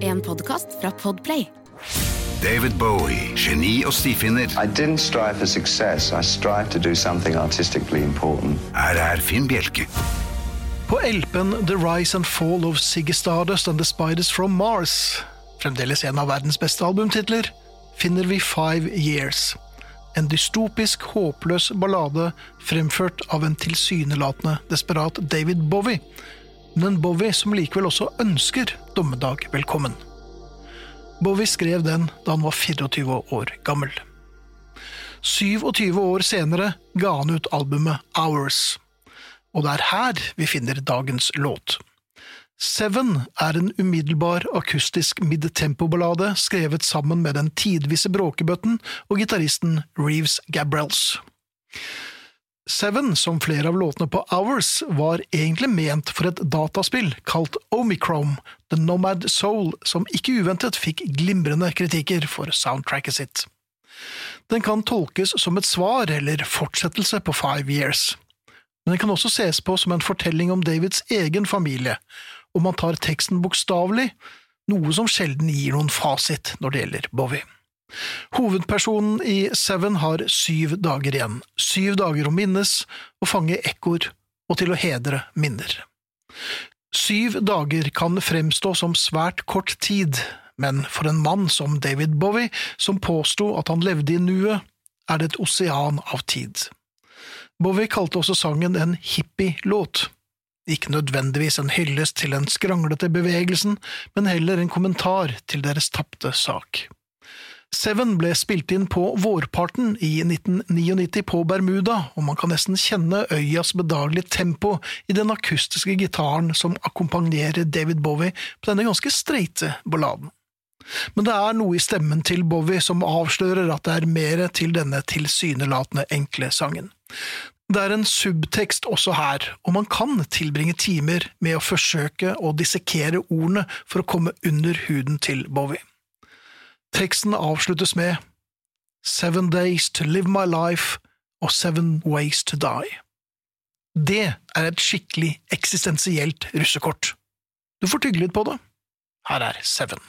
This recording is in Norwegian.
En podkast fra Podplay. David Bowie, geni og stifinner. I didn't strive for success. I strived to do something artistically important. Her er Finn Bjelke. På LP-en The Rise and Fall of Ziggy Stardust and The Spiders from Mars, fremdeles en av verdens beste albumtitler, finner vi Five Years. En dystopisk, håpløs ballade fremført av en tilsynelatende desperat David Bowie, men en Bowie som likevel også ønsker dommedag velkommen. Bowie skrev den da han var 24 år gammel. 27 år senere ga han ut albumet Hours, og det er her vi finner dagens låt. Seven er en umiddelbar akustisk midtempo-ballade skrevet sammen med den tidvise bråkebøtten og gitaristen Reeves Gabrels. Seven, som flere av låtene på Hours, var egentlig ment for et dataspill kalt Omicron, The Nomad Soul, som ikke uventet fikk glimrende kritikker for soundtracket sitt. Den kan tolkes som et svar eller fortsettelse på Five Years, men den kan også ses på som en fortelling om Davids egen familie, og man tar teksten bokstavelig, noe som sjelden gir noen fasit når det gjelder Bowie. Hovedpersonen i Seven har syv dager igjen, syv dager å minnes, å fange ekkoer og til å hedre minner. Syv dager kan fremstå som svært kort tid, men for en mann som David Bowie, som påsto at han levde i nuet, er det et osean av tid. Bowie kalte også sangen en hippie-låt. Ikke nødvendigvis en hyllest til den skranglete bevegelsen, men heller en kommentar til deres tapte sak. Seven ble spilt inn på vårparten i 1999 på Bermuda, og man kan nesten kjenne øyas bedagelige tempo i den akustiske gitaren som akkompagnerer David Bowie på denne ganske streite balladen. Men det er noe i stemmen til Bowie som avslører at det er mer til denne tilsynelatende enkle sangen. Det er en subtekst også her, og man kan tilbringe timer med å forsøke å dissekere ordene for å komme under huden til Bowie. Teksten avsluttes med Seven days to live my life og Seven ways to die. Det er et skikkelig eksistensielt russekort. Du får tygge litt på det. Her er Seven.